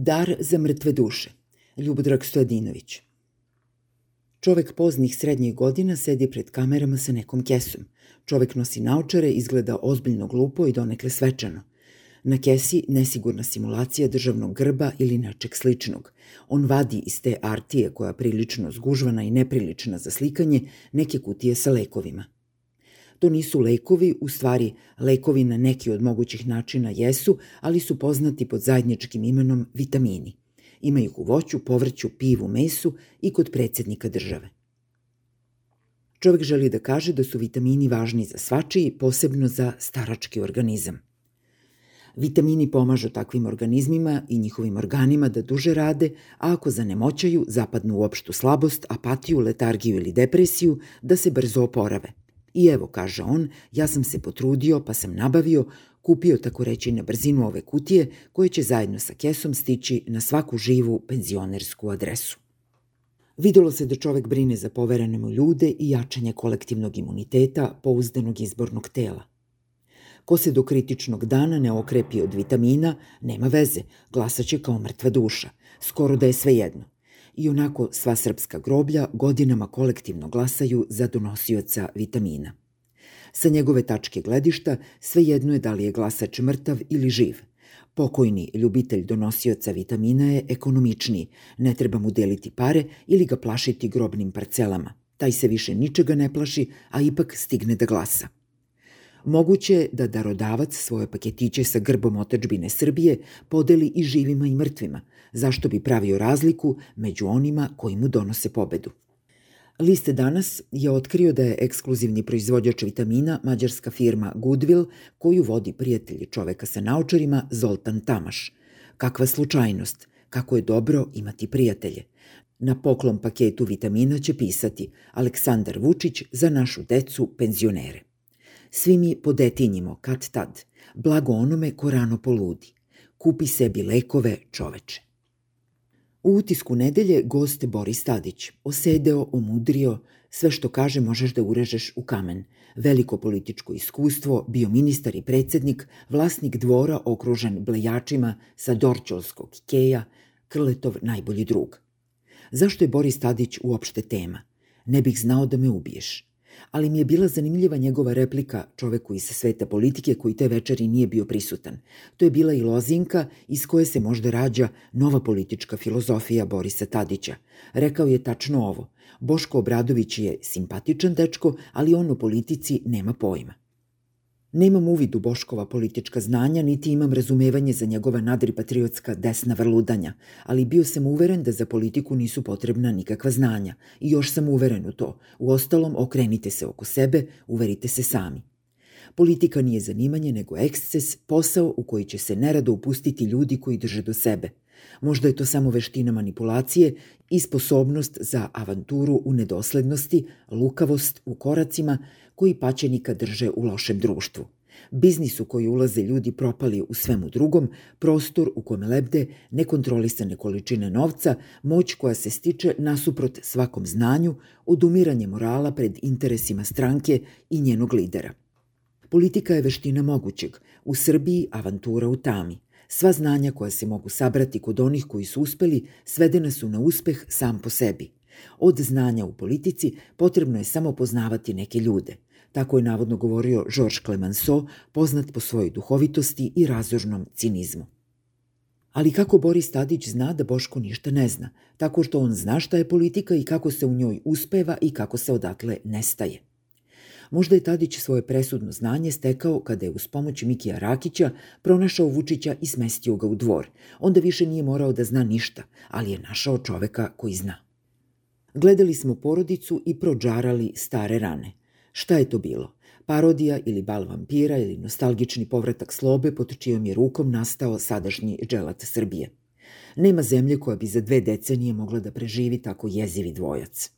Dar za mrtve duše. Ljubodrag Stojadinović. Čovek poznih srednjih godina sedi pred kamerama sa nekom kesom. Čovek nosi naočare, izgleda ozbiljno glupo i donekle svečano. Na kesi nesigurna simulacija državnog grba ili nečeg sličnog. On vadi iz te artije koja prilično zgužvana i neprilična za slikanje neke kutije sa lekovima. To nisu lekovi, u stvari lekovi na neki od mogućih načina jesu, ali su poznati pod zajedničkim imenom vitamini. Ima ih u voću, povrću, pivu, mesu i kod predsednika države. Čovek želi da kaže da su vitamini važni za svačiji, posebno za starački organizam. Vitamini pomažu takvim organizmima i njihovim organima da duže rade, a ako zanemoćaju, zapadnu u opštu slabost, apatiju, letargiju ili depresiju, da se brzo oporave. I evo, kaže on, ja sam se potrudio pa sam nabavio, kupio tako reći na brzinu ove kutije koje će zajedno sa kesom stići na svaku živu penzionersku adresu. Videlo se da čovek brine za poverene mu ljude i jačanje kolektivnog imuniteta pouzdanog izbornog tela. Ko se do kritičnog dana ne okrepi od vitamina, nema veze, glasaće kao mrtva duša, skoro da je sve jedno – i onako sva srpska groblja godinama kolektivno glasaju za donosioca vitamina. Sa njegove tačke gledišta svejedno je da li je glasač mrtav ili živ. Pokojni ljubitelj donosioca vitamina je ekonomičniji, ne treba mu deliti pare ili ga plašiti grobnim parcelama. Taj se više ničega ne plaši, a ipak stigne da glasa. Moguće je da darodavac svoje paketiće sa grbom otačbine Srbije podeli i živima i mrtvima, zašto bi pravio razliku među onima koji mu donose pobedu. Liste danas je otkrio da je ekskluzivni proizvođač vitamina mađarska firma Goodwill koju vodi prijatelji čoveka sa naučarima Zoltan Tamaš. Kakva slučajnost, kako je dobro imati prijatelje. Na poklon paketu vitamina će pisati Aleksandar Vučić za našu decu penzionere. Svi mi podetinjimo kad tad, blago onome ko rano poludi. Kupi sebi lekove čoveče. U utisku nedelje gost Boris Tadić, osedeo, omudrio, sve što kaže možeš da urežeš u kamen. Veliko političko iskustvo, bio ministar i predsednik, vlasnik dvora okružen blejačima sa Dorčolskog keja, Krletov najbolji drug. Zašto je Boris Tadić uopšte tema? Ne bih znao da me ubiješ ali mi je bila zanimljiva njegova replika čoveku iz sveta politike koji te večeri nije bio prisutan. To je bila i lozinka iz koje se možda rađa nova politička filozofija Borisa Tadića. Rekao je tačno ovo. Boško Obradović je simpatičan dečko, ali on o politici nema pojma. Nemam uvid u Boškova politička znanja, niti imam razumevanje za njegova nadripatriotska desna vrludanja, ali bio sam uveren da za politiku nisu potrebna nikakva znanja. I još sam uveren u to. U ostalom, okrenite se oko sebe, uverite se sami. Politika nije zanimanje, nego eksces, posao u koji će se nerado upustiti ljudi koji drže do sebe. Možda je to samo veština manipulacije i sposobnost za avanturu u nedoslednosti, lukavost u koracima koji paćenika drže u lošem društvu. Biznis u koji ulaze ljudi propali u svemu drugom, prostor u kome lebde nekontrolisane količine novca, moć koja se stiče nasuprot svakom znanju, odumiranje morala pred interesima stranke i njenog lidera. Politika je veština mogućeg, u Srbiji avantura u tami. Sva znanja koja se mogu sabrati kod onih koji su uspeli svedena su na uspeh sam po sebi. Od znanja u politici potrebno je samo poznavati neke ljude – Tako je navodno govorio Georges Clemenceau, poznat po svojoj duhovitosti i razložnom cinizmu. Ali kako Boris Tadić zna da Boško ništa ne zna, tako što on zna šta je politika i kako se u njoj uspeva i kako se odatle nestaje. Možda je Tadić svoje presudno znanje stekao kada je uz pomoć Mikija Rakića pronašao Vučića i smestio ga u dvor. Onda više nije morao da zna ništa, ali je našao čoveka koji zna. Gledali smo porodicu i prođarali stare rane. Šta je to bilo? Parodija ili bal vampira ili nostalgični povratak slobe pod čijom je rukom nastao sadašnji dželat Srbije. Nema zemlje koja bi za dve decenije mogla da preživi tako jezivi dvojac.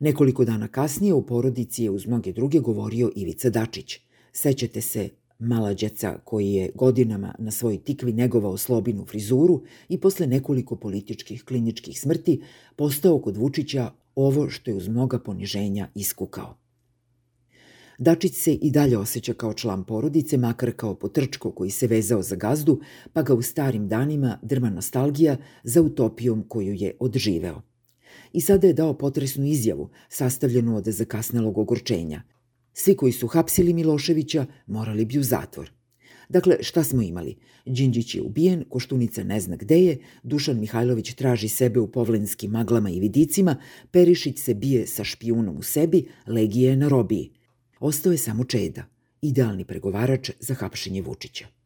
Nekoliko dana kasnije u porodici je uz mnoge druge govorio Ivica Dačić. Sećate se Malađeca koji je godinama na svoj tikvi negovao slobinu frizuru i posle nekoliko političkih kliničkih smrti postao kod Vučića ovo što je uz mnoga poniženja iskukao. Dačić se i dalje osjeća kao član porodice, makar kao potrčko koji se vezao za gazdu, pa ga u starim danima drma nostalgija za utopijom koju je odživeo. I sada je dao potresnu izjavu, sastavljenu od zakasnelog ogorčenja. Svi koji su hapsili Miloševića morali bi u zatvor. Dakle, šta smo imali? Đinđić je ubijen, Koštunica ne zna gde je, Dušan Mihajlović traži sebe u povlenskim maglama i vidicima, Perišić se bije sa špijunom u sebi, Legija je na robiji. Ostao je samo Čeda, idealni pregovarač za hapšenje Vučića.